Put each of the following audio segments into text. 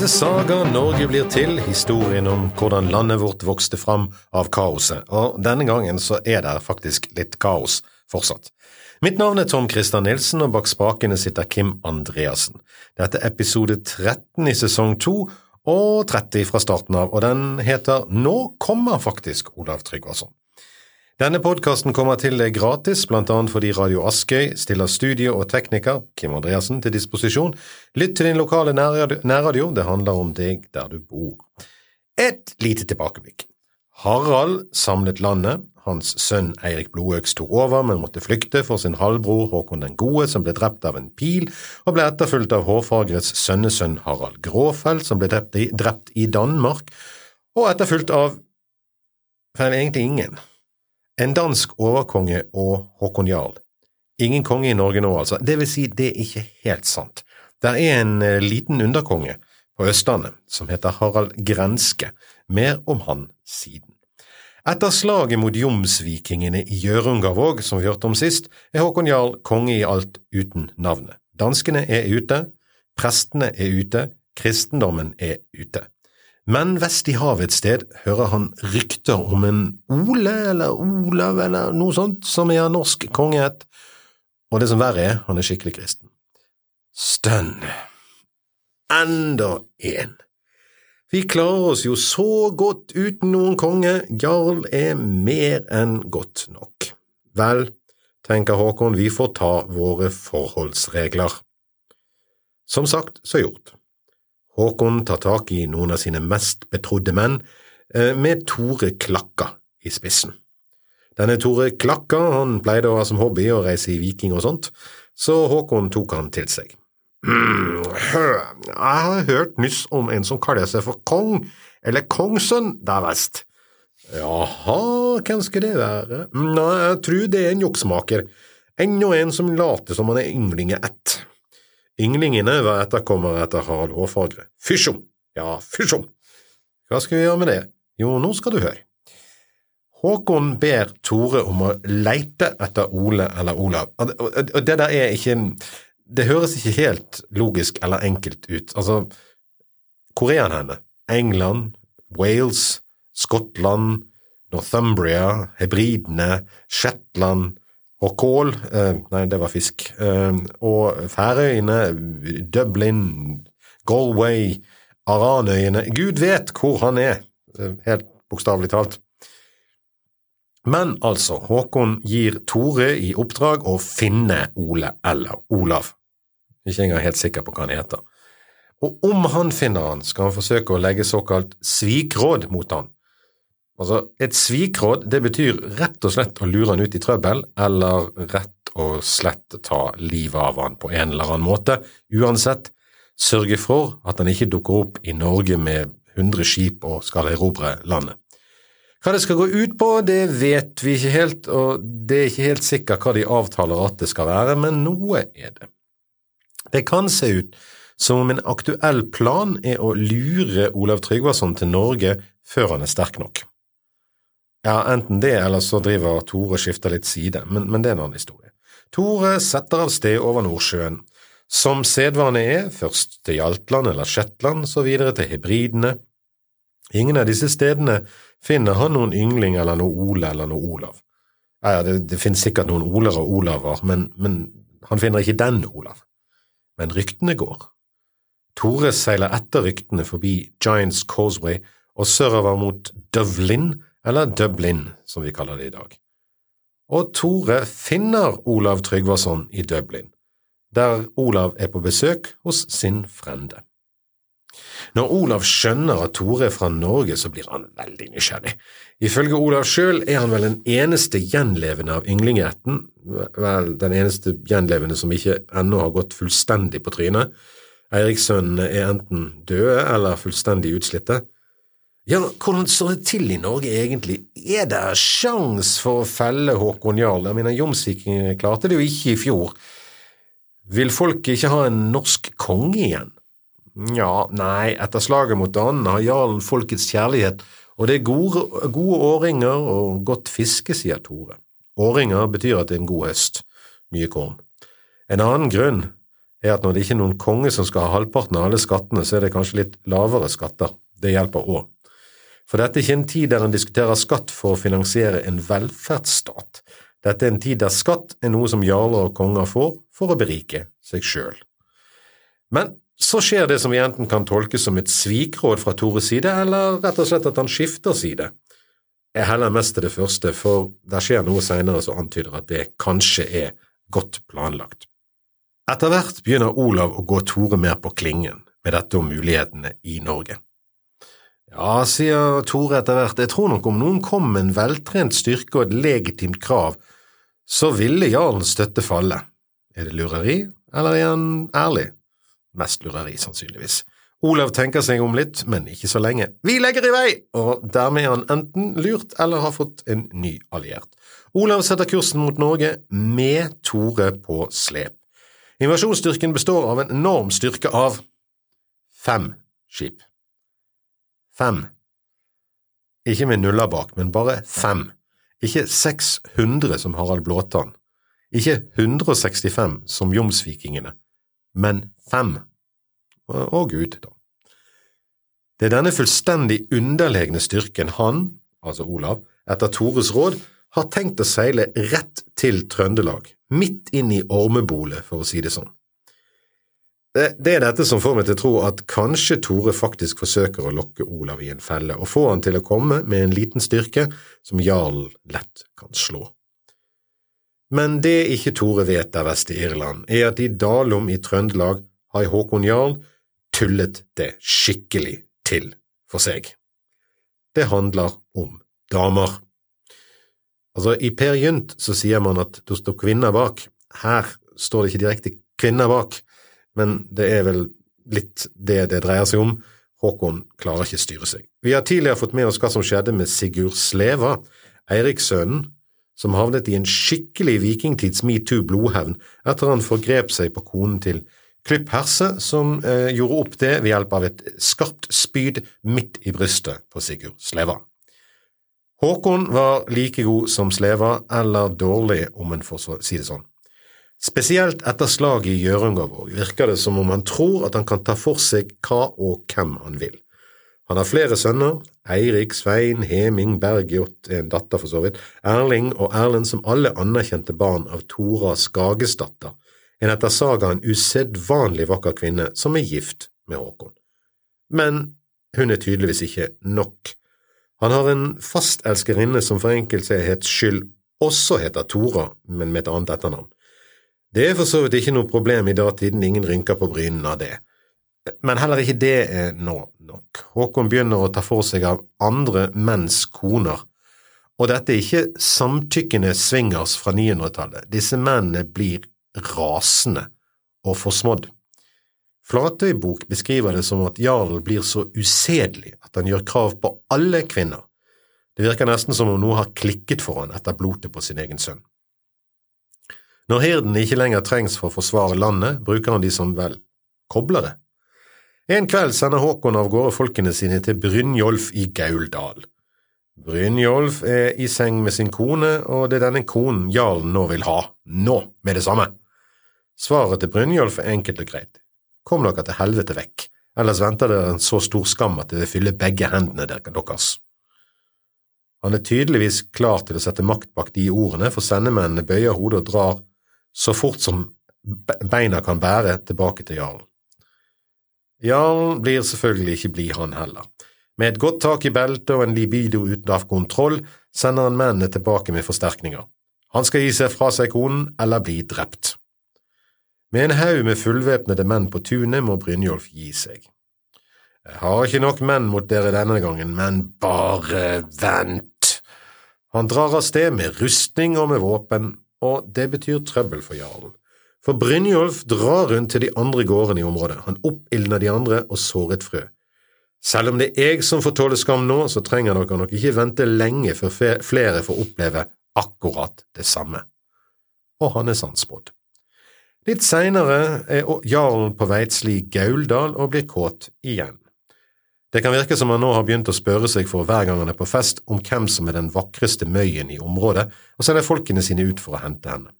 til Saga Norge blir til, historien om hvordan landet vårt vokste fram av kaoset, og denne gangen så er det faktisk litt kaos fortsatt. Mitt navn er Tom Christer Nilsen, og bak spakene sitter Kim Andreassen. Dette er episode 13 i sesong 2, og 30 fra starten av, og den heter Nå kommer faktisk Olav Tryggvason. Denne podkasten kommer til deg gratis, annet fordi Radio Askøy stiller studio og tekniker, Kim Andreassen, til disposisjon. Lytt til din lokale nærradio, det handler om deg der du bor. Et lite tilbakeblikk. Harald samlet landet, hans sønn Eirik Blodøks tok over, men måtte flykte for sin halvbror Håkon den gode, som ble drept av en pil, og ble etterfulgt av hårfagrets sønnesønn Harald Gråfeld, som ble drept i, drept i Danmark, og etterfulgt av vel egentlig ingen. En dansk overkonge og Håkon Jarl. Ingen konge i Norge nå, altså. Det vil si, det er ikke helt sant. Der er en eh, liten underkonge på Østlandet som heter Harald Grenske. Mer om han siden. Etter slaget mot jomsvikingene i Hjørungavåg, som vi hørte om sist, er Håkon Jarl konge i alt uten navnet. Danskene er ute, prestene er ute, kristendommen er ute. Men vest i havet et sted hører han rykter om en Ole eller Olav eller noe sånt som er av norsk kongehet, og det som verre er, han er skikkelig kristen. Stønn. Enda en. Vi klarer oss jo så godt uten noen konge, jarl er mer enn godt nok. Vel, tenker Håkon, vi får ta våre forholdsregler. Som sagt, så gjort. Håkon tar tak i noen av sine mest betrodde menn, eh, med Tore Klakka i spissen. Denne Tore Klakka han pleide å ha som hobby å reise i Viking og sånt, så Håkon tok han til seg. Hmm, jeg har hørt nyss om en som kaller seg for kong, eller kongssønn der vest. Jaha, hvem skal det være? Nei, jeg tror det er en juksmaker, enda en som later som han er ynglinge ett. Ynglingene var etterkommere etter Harald Hårfagre. Fysjom! Ja, fysjom! Hva skal vi gjøre med det? Jo, nå skal du høre. Håkon ber Tore om å leite etter Ole eller Olav. Og det der er ikke Det høres ikke helt logisk eller enkelt ut. Altså, hvor er han henne? England? Wales? Skottland? Northumbria? Hebridene? Shetland? Og kål eh, Nei, det var fisk. Eh, og Færøyene, Dublin, Galway, Aranøyene Gud vet hvor han er, eh, helt bokstavelig talt. Men altså, Håkon gir Tore i oppdrag å finne Ole eller Olav. Ikke engang helt sikker på hva han heter. Og om han finner han, skal han forsøke å legge såkalt svikråd mot han. Altså, et svikråd det betyr rett og slett å lure han ut i trøbbel, eller rett og slett ta livet av han på en eller annen måte. Uansett, sørge for at han ikke dukker opp i Norge med 100 skip og skal erobre landet. Hva det skal gå ut på, det vet vi ikke helt, og det er ikke helt sikkert hva de avtaler at det skal være, men noe er det. Det kan se ut som om en aktuell plan er å lure Olav Tryggvason til Norge før han er sterk nok. Ja, enten det, eller så driver Tore og skifter litt side, men, men det er en annen historie. Tore setter av sted over Nordsjøen. Som sedvane er, først til Hjaltland eller Shetland, så videre til Hebridene. Ingen av disse stedene finner han noen yngling eller noe Ole eller noe Olav. Ja, det, det finnes sikkert noen Oler og Olaver, men, men han finner ikke den Olav. Men ryktene går. Tore seiler etter ryktene forbi Giants Causeway og sørover mot Dublin, eller Dublin, som vi kaller det i dag. Og Tore finner Olav Tryggvason i Dublin, der Olav er på besøk hos sin frende. Når Olav skjønner at Tore er fra Norge, så blir han veldig nysgjerrig. Ifølge Olav sjøl er han vel den eneste gjenlevende av ynglingeætten, vel den eneste gjenlevende som ikke ennå har gått fullstendig på trynet. Eirikssønnene er enten døde eller fullstendig utslitte. Ja, hvordan står det til i Norge egentlig? Er det sjans for å felle Håkon Jarl? Jeg mener, Jomsvikingene klarte det jo ikke i fjor. Vil folk ikke ha en norsk konge igjen? Ja, nei, etter slaget mot danene har jarlen folkets kjærlighet, og det er gode, gode årringer og godt fiske, sier Tore. Årringer betyr at det er en god høst, mye korn. En annen grunn er at når det ikke er noen konge som skal ha halvparten av alle skattene, så er det kanskje litt lavere skatter. Det hjelper òg. For dette er ikke en tid der en diskuterer skatt for å finansiere en velferdsstat. Dette er en tid der skatt er noe som jarler og konger får for å berike seg sjøl. Men så skjer det som vi enten kan tolke som et svikråd fra Tores side, eller rett og slett at han skifter side. Jeg heller mest til det første, for det skjer noe seinere som antyder at det kanskje er godt planlagt. Etter hvert begynner Olav å gå Tore mer på klingen med dette om mulighetene i Norge. Ja, sier Tore etter hvert, jeg tror nok om noen kom med en veltrent styrke og et legitimt krav, så ville jarlens støtte falle. Er det lureri, eller er han ærlig? Mest lureri, sannsynligvis. Olav tenker seg om litt, men ikke så lenge. Vi legger i vei! Og dermed er han enten lurt eller har fått en ny alliert. Olav setter kursen mot Norge med Tore på slep. Invasjonsstyrken består av en enorm styrke av fem skip. Fem. Ikke med nuller bak, men bare fem. Ikke 600 som Harald Blåtann. Ikke 165 som Jomsvikingene, men fem. Og Gud, da. Det er denne fullstendig underlegne styrken han, altså Olav, etter Tores råd, har tenkt å seile rett til Trøndelag, midt inn i ormebolet, for å si det sånn. Det er dette som får meg til å tro at kanskje Tore faktisk forsøker å lokke Olav i en felle og få han til å komme med en liten styrke som jarlen lett kan slå. Men det ikke Tore vet der vest i Irland, er at i Dalum i Trøndelag har Håkon Jarl tullet det skikkelig til for seg. Det handler om damer. Altså, i Per Gynt så sier man at det står kvinner bak. Her står det ikke direkte kvinner bak men det er vel litt det det dreier seg om. Håkon klarer ikke styre seg. Vi har tidligere fått med oss hva som skjedde med Sigurd Sleva, Eirikssønnen, som havnet i en skikkelig vikingtids metoo-blodhevn etter han forgrep seg på konen til Klipp Herse, som eh, gjorde opp det ved hjelp av et skarpt spyd midt i brystet på Sigurd Sleva. Håkon var like god som Sleva, eller dårlig, om en får si det sånn. Spesielt etter slaget i Hjørungavåg virker det som om han tror at han kan ta for seg hva og hvem han vil. Han har flere sønner, Eirik, Svein, Heming, Bergljot, en datter for så vidt, Erling og Erlend som alle anerkjente barn av Tora Skagesdatter, en etter sagaen usedvanlig vakker kvinne som er gift med Håkon. Men hun er tydeligvis ikke nok. Han har en fast elskerinne som for enkelthets skyld også heter Tora, men med et annet etternavn. Det er for så vidt ikke noe problem i datiden, ingen rynker på brynene av det. Men heller ikke det er nå nok. Håkon begynner å ta for seg av andre menns koner, og dette er ikke samtykkende swingers fra 900-tallet. Disse mennene blir rasende og forsmådd. Flatøybok beskriver det som at jarlen blir så usedelig at han gjør krav på alle kvinner. Det virker nesten som om noe har klikket for han etter blotet på sin egen sønn. Når hirden ikke lenger trengs for å forsvare landet, bruker han de som, vel, koblere. En kveld sender Håkon av gårde folkene sine til Brynjolf i Gauldal. Brynjolf er i seng med sin kone, og det er denne konen jarlen nå vil ha, nå, med det samme. Svaret til Brynjolf er enkelt og greit. Kom dere til helvete vekk, ellers venter dere en så stor skam at det vil fylle begge hendene deres. Han er tydeligvis klar til å sette makt bak de ordene, for sendemennene bøyer hodet og drar så fort som beina kan bære, tilbake til jarlen. Jarlen blir selvfølgelig ikke blid, han heller. Med et godt tak i beltet og en libido uten av kontroll sender han mennene tilbake med forsterkninger. Han skal gi seg fra seg konen eller bli drept. Med en haug med fullvæpnede menn på tunet må Brynjolf gi seg. Jeg har ikke nok menn mot dere denne gangen, men bare vent. Han drar av sted med rustning og med våpen, og det betyr trøbbel for jarlen. For Brynjolf drar rundt til de andre gårdene i området, han oppildner de andre og sår et frø. Selv om det er jeg som får tåle skam nå, så trenger dere nok ikke vente lenge før flere får oppleve akkurat det samme. Og han er sannspådd. Litt seinere er jarlen på Veitsli Gauldal og blir kåt igjen. Det kan virke som han nå har begynt å spørre seg for hver gang han er på fest om hvem som er den vakreste møyen i området, og sender folkene sine ut for å hente henne.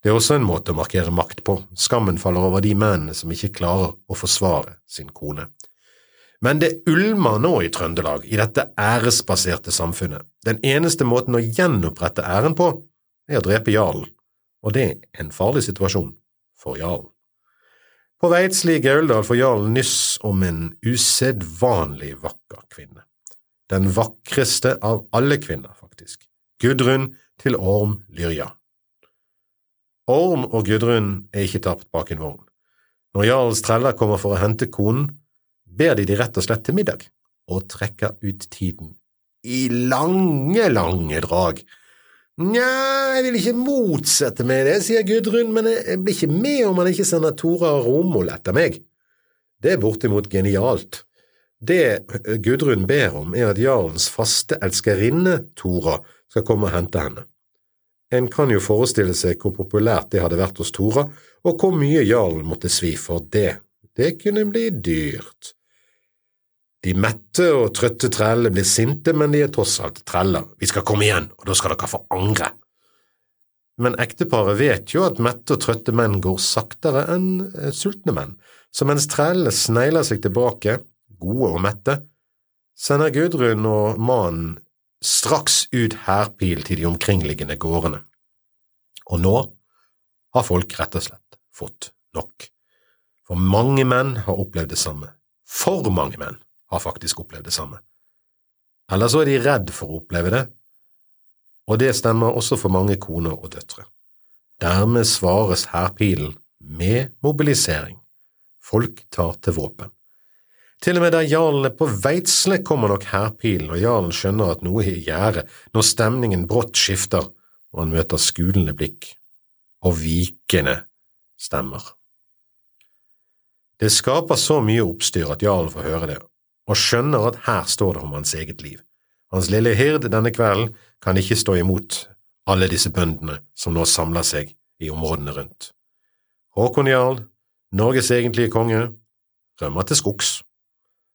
Det er også en måte å markere makt på, skammen faller over de mennene som ikke klarer å forsvare sin kone. Men det ulmer nå i Trøndelag, i dette æresbaserte samfunnet. Den eneste måten å gjenopprette æren på, er å drepe jarlen, og det er en farlig situasjon for jarlen. På Veitsli Gauldal får jarlen nyss om en usedvanlig vakker kvinne. Den vakreste av alle kvinner, faktisk. Gudrun til Orm Lyrja. Orm og Gudrun er ikke tapt bak en vogn. Når jarlens treller kommer for å hente konen, ber de de rett og slett til middag, og trekker ut tiden i lange, lange drag. Nja, jeg vil ikke motsette meg det, sier Gudrun, men jeg blir ikke med om han ikke sender Tora og Romol etter meg. Det er bortimot genialt. Det Gudrun ber om, er at jarlens faste elskerinne, Tora, skal komme og hente henne. En kan jo forestille seg hvor populært det hadde vært hos Tora, og hvor mye jarlen måtte svi for det. Det kunne bli dyrt. De mette og trøtte trellene blir sinte, men de er tross alt treller. Vi skal komme igjen, og da skal dere få angre. Men ekteparet vet jo at mette og trøtte menn går saktere enn eh, sultne menn, så mens trellene snegler seg tilbake, gode og mette, sender Gudrun og mannen straks ut hærpil til de omkringliggende gårdene. Og nå har folk rett og slett fått nok. For mange menn har opplevd det samme. For mange menn har faktisk opplevd det samme. Eller så er de redd for å oppleve det, og det stemmer også for mange koner og døtre. Dermed svares hærpilen med mobilisering. Folk tar til våpen. Til og med der jarlen er på Veitsle kommer nok hærpilen, og jarlen skjønner at noe er i gjære når stemningen brått skifter og han møter skulende blikk og vikende stemmer. Det skaper så mye oppstyr at jarlen får høre det, og skjønner at her står det om hans eget liv. Hans lille hird denne kvelden kan ikke stå imot alle disse bøndene som nå samler seg i områdene rundt. Håkon jarl, Norges egentlige konge, rømmer til skogs.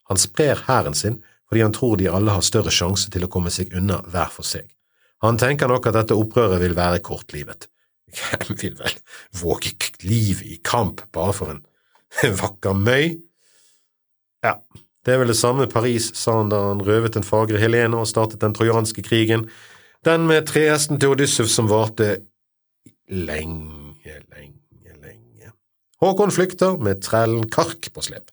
Han sprer hæren sin fordi han tror de alle har større sjanse til å komme seg unna hver for seg. Han tenker nok at dette opprøret vil være kortlivet. Hvem vil vel våge livet i kamp bare for en vakker møy? Ja, det er vel det samme Paris sa han da han røvet den fagre Helene og startet den trojanske krigen, den med trehesten til Odyssev som varte lenge, lenge, lenge. Håkon flykter med trellen Kark på slep.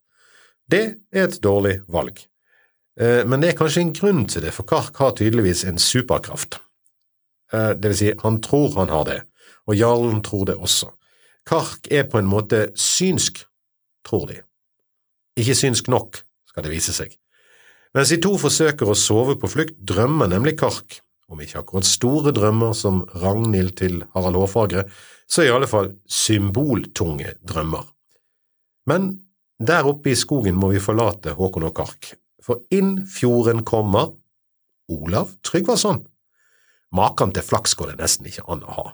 Det er et dårlig valg. Eh, men det er kanskje en grunn til det, for Kark har tydeligvis en superkraft. Eh, det vil si, han tror han har det, og jarlen tror det også. Kark er på en måte synsk, tror de. Ikke synsk nok, skal det vise seg. Mens de to forsøker å sove på flukt, drømmer nemlig Kark, om ikke akkurat store drømmer som Ragnhild til Harald Hårfagre, så i alle fall symboltunge drømmer. Men der oppe i skogen må vi forlate Håkon og Kark, for inn fjorden kommer Olav Tryggvason. Maken til flaks går det nesten ikke an å ha.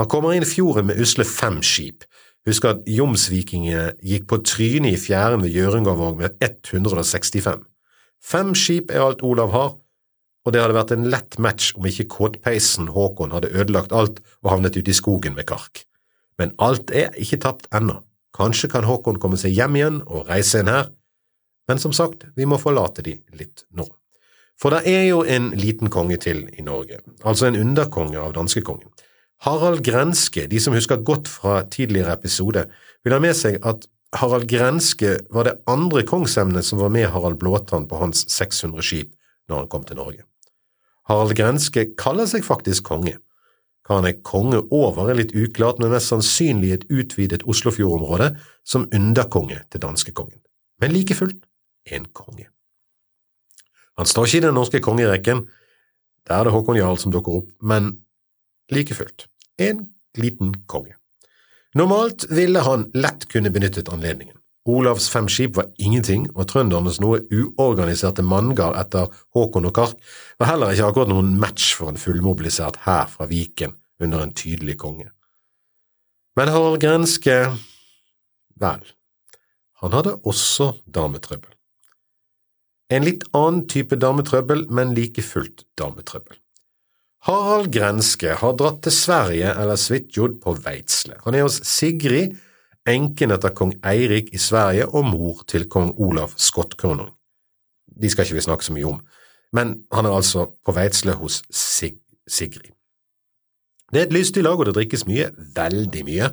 Han kommer inn fjorden med usle fem skip. Husk at jomsvikingene gikk på trynet i fjæren ved Gjøringavåg med 165. Fem skip er alt Olav har, og det hadde vært en lett match om ikke kåtpeisen Håkon hadde ødelagt alt og havnet ute i skogen med Kark. Men alt er ikke tapt ennå. Kanskje kan Håkon komme seg hjem igjen og reise inn her, men som sagt, vi må forlate de litt nå. For det er jo en liten konge til i Norge, altså en underkonge av danskekongen. Harald Grenske, de som husker godt fra tidligere episode, vil ha med seg at Harald Grenske var det andre kongsemnet som var med Harald Blåtann på hans 600 skip når han kom til Norge. Harald Grenske kaller seg faktisk konge, hva han er konge over, er litt uklart, men mest sannsynlig et utvidet Oslofjordområde som underkonge til danskekongen. Men like fullt en konge. Han står ikke i den norske kongerekken, der er det Håkon Jarl som dukker opp, men like fullt en liten konge. Normalt ville han lett kunne benyttet anledningen. Olavs fem skip var ingenting, og trøndernes noe uorganiserte manngard etter Håkon og Kark var heller ikke akkurat noen match for en fullmobilisert hær fra Viken under en tydelig konge. Men Harald Grenske… vel, han hadde også dametrøbbel. En litt annen type dametrøbbel, men like fullt dametrøbbel. Harald Grenske har dratt til Sverige eller Svitjod på Veitsle. Han er hos Sigrid, enken etter kong Eirik i Sverige og mor til kong Olav Skottkonung. De skal ikke vi snakke så mye om, men han er altså på Veitsle hos Sig Sigrid. Det er et lystig lag, og det drikkes mye, veldig mye.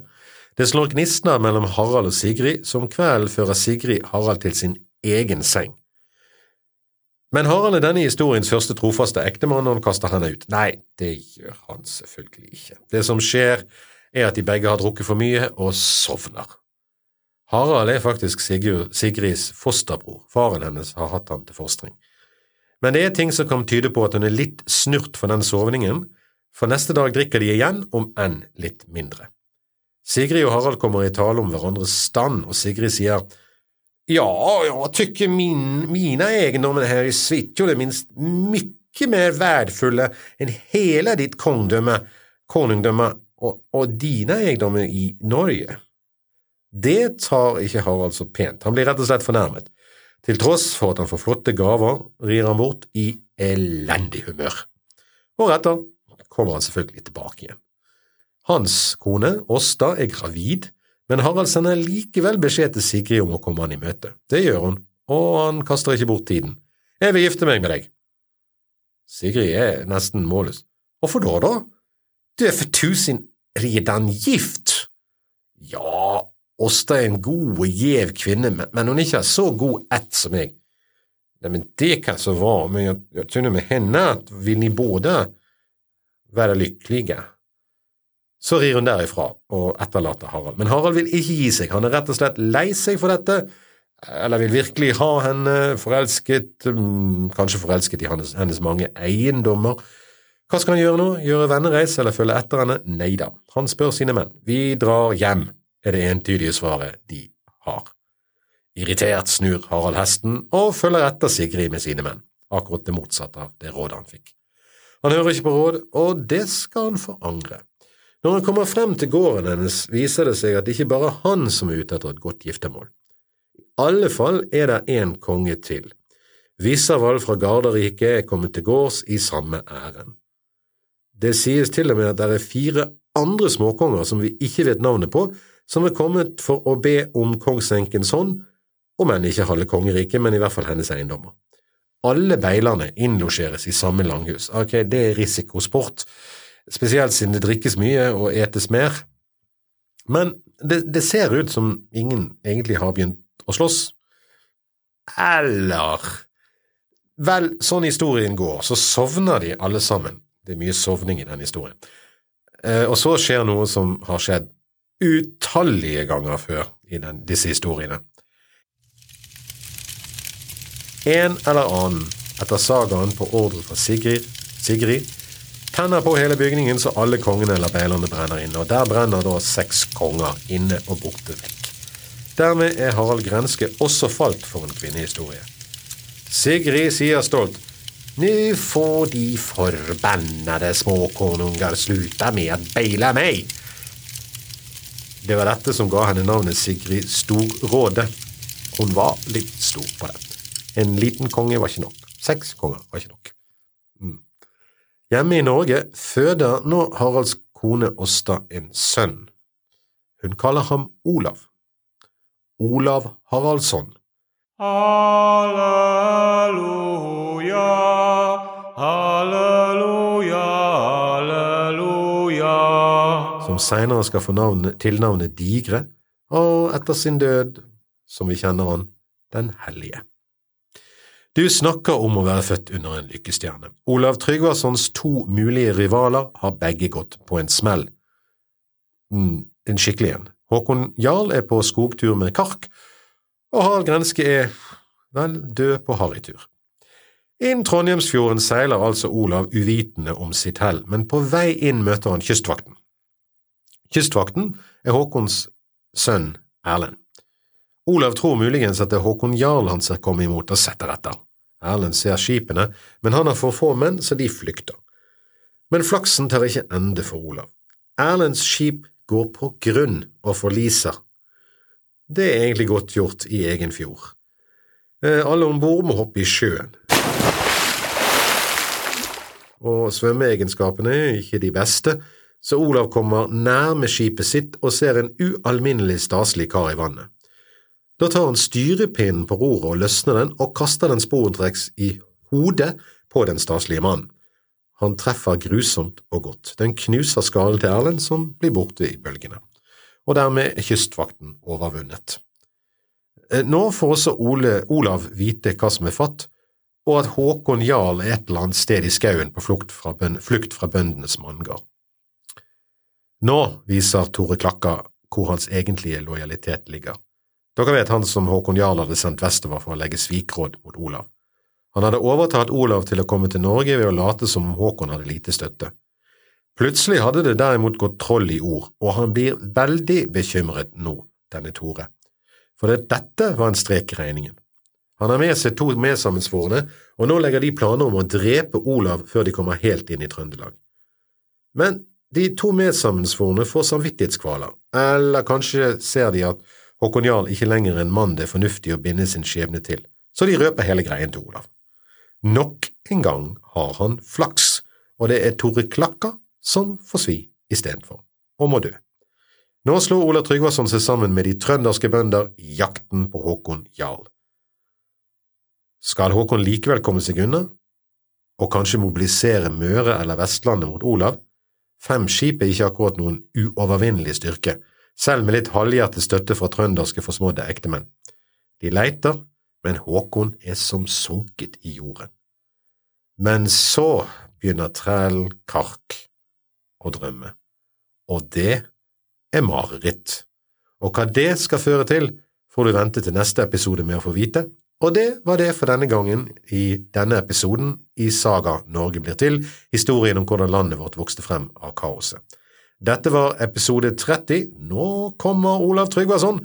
Det slår gnistner mellom Harald og Sigrid, som kvelden fører Sigrid Harald til sin egen seng. Men Harald er denne historiens første trofaste ektemann, og han kaster henne ut. Nei, det gjør han selvfølgelig ikke. Det som skjer, er at de begge har drukket for mye og sovner. Harald er faktisk Sigurd, Sigrids fosterbror, faren hennes har hatt han til fostring. Men det er ting som kan tyde på at hun er litt snurt for den sovningen, for neste dag drikker de igjen, om enn litt mindre. Sigrid og Harald kommer i tale om hverandres stand, og Sigrid sier ja, jeg tykker min, mine eiendommer her i Svitjod er minst mye mer verdifulle enn hele ditt konungdømme og, og dine eiendommer i Norge. Det tar ikke Harald så pent, han blir rett og slett fornærmet. Til tross for at han får flotte gaver, rir han bort i elendig humør. Året etter kommer han selvfølgelig tilbake igjen. Hans kone, Åsta, er gravid, men Harald sender likevel beskjed til Sigrid om å komme han i møte. Det gjør hun, og han kaster ikke bort tiden. Jeg vil gifte meg med deg. Sigrid er nesten målløs. Hvorfor da, da? Du er for tusen redan gift. Ja, Åsta er en god og gjev kvinne, men hun er ikke så god ett som meg. Nei, men det kan så være, men jeg, jeg tror med henne at vil ni både være lykkelige. Så rir hun derifra og etterlater Harald. Men Harald vil ikke gi seg, han er rett og slett lei seg for dette, eller vil virkelig ha henne forelsket, mm, kanskje forelsket i hennes, hennes mange eiendommer. Hva skal han gjøre nå, gjøre vennereis eller følge etter henne? Nei da, han spør sine menn. Vi drar hjem, er det entydige svaret de har. Irritert snur Harald hesten og følger etter Sigrid med sine menn, akkurat det motsatte av det rådet han fikk. Han hører ikke på råd, og det skal han få angre. Når han kommer frem til gården hennes, viser det seg at det ikke bare er han som er ute etter et godt giftermål. I alle fall er det én konge til. Vissavall fra Garderriket er kommet til gårds i samme ærend. Det sies til og med at det er fire andre småkonger som vi ikke vet navnet på, som er kommet for å be om kongsenkens hånd, om enn ikke halve kongeriket, men i hvert fall hennes eiendommer. Alle beilerne innlosjeres i samme langhus. Ok, det er risikosport, spesielt siden det drikkes mye og etes mer. Men det, det, ser ut som ingen egentlig har begynt å slåss. Eller Vel, sånn historien går, så sovner de alle sammen. Det er mye sovning i den historien. Eh, og så skjer noe som har skjedd utallige ganger før i den, disse historiene. En eller annen, etter sagaen på ordre fra Sigrid, Sigrid tenner på hele bygningen så alle kongene eller beilerne brenner inne, og der brenner da seks konger inne og borte vekk. Dermed er Harald Grenske også falt for en kvinnehistorie. Sigrid sier stolt Nå får de forbannede småkonungar sluta med å beile meg. Det var dette som ga henne navnet Sigrid Storråde. Hun var litt stor på det. En liten konge var ikke nok. Seks konger var ikke nok. Hjemme i Norge føder nå Haralds kone Åsta en sønn. Hun kaller ham Olav. Olav Haraldsson. Halleluja, halleluja, halleluja Som seinere skal få navnet, tilnavnet Digre, og etter sin død, som vi kjenner han, Den hellige. Du snakker om å være født under en lykkestjerne. Olav Tryggvasons to mulige rivaler har begge gått på en smell. Mm, en skikkelig en. Håkon Jarl er på skogtur med Kark, og Harald Grenske er, vel, død på harrytur. Inn Trondheimsfjorden seiler altså Olav uvitende om sitt hell, men på vei inn møter han Kystvakten. Kystvakten er Håkons sønn Erlend. Olav tror muligens at det er Håkon Jarl han ser komme imot og setter etter. Erlend ser skipene, men han har for få menn, så de flykter. Men flaksen tar ikke ende for Olav. Erlends skip går på grunn og forliser. Det er egentlig godt gjort i egen fjord. Eh, alle om bord må hoppe i sjøen. og svømmeegenskapene er ikke de beste, så Olav kommer nærme skipet sitt og ser en ualminnelig staselig kar i vannet. Da tar han styrepinnen på roret og løsner den og kaster den sporentreks i hodet på den staselige mannen. Han treffer grusomt og godt. Den knuser skallen til Erlend, som blir borte i bølgene. Og dermed er kystvakten overvunnet. Eh, nå får også Ole, Olav vite hva som er fatt, og at Håkon Jarl er et eller annet sted i skauen på flukt fra, flukt fra bøndenes manngard. Nå viser Tore Klakka hvor hans egentlige lojalitet ligger. Dere vet han som Håkon Jarl hadde sendt vestover for å legge svikråd mot Olav. Han hadde overtalt Olav til å komme til Norge ved å late som om Håkon hadde lite støtte. Plutselig hadde det derimot gått troll i ord, og han blir veldig bekymret nå, denne Tore, for det, dette var en strek i regningen. Han har med seg to medsammensvorne, og nå legger de planer om å drepe Olav før de kommer helt inn i Trøndelag. Men de to medsammensvorne får samvittighetskvaler, eller kanskje ser de at Håkon Jarl ikke lenger er en mann det er fornuftig å binde sin skjebne til, så de røper hele greien til Olav. Nok en gang har han flaks, og det er Tore Klakka som får svi istedenfor, og må dø. Nå slår Olav Tryggvason seg sammen med de trønderske bønder i jakten på Håkon Jarl. Skal Håkon likevel komme seg unna, og kanskje mobilisere Møre eller Vestlandet mot Olav? Fem skip er ikke akkurat noen uovervinnelig styrke, selv med litt halvhjertet støtte fra trønderske forsmådde ektemenn. De leiter, men Håkon er som sunket i jorden. Men så begynner trælen Kark å drømme, og det er mareritt. Og hva det skal føre til, får du vente til neste episode med å få vite. Og det var det for denne gangen i denne episoden i Saga Norge blir til, historien om hvordan landet vårt vokste frem av kaoset. Dette var episode 30. Nå kommer Olav Tryggvason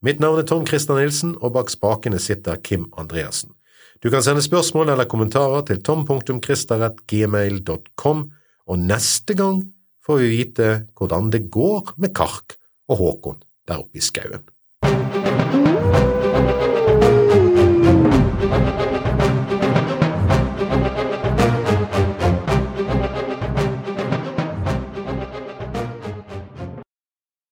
Mitt navn er Tom Christer Nilsen, og bak spakene sitter Kim Andreassen. Du kan sende spørsmål eller kommentarer til tom.christer.gmail.com, og neste gang får vi vite hvordan det går med Kark og Håkon der oppe i skauen.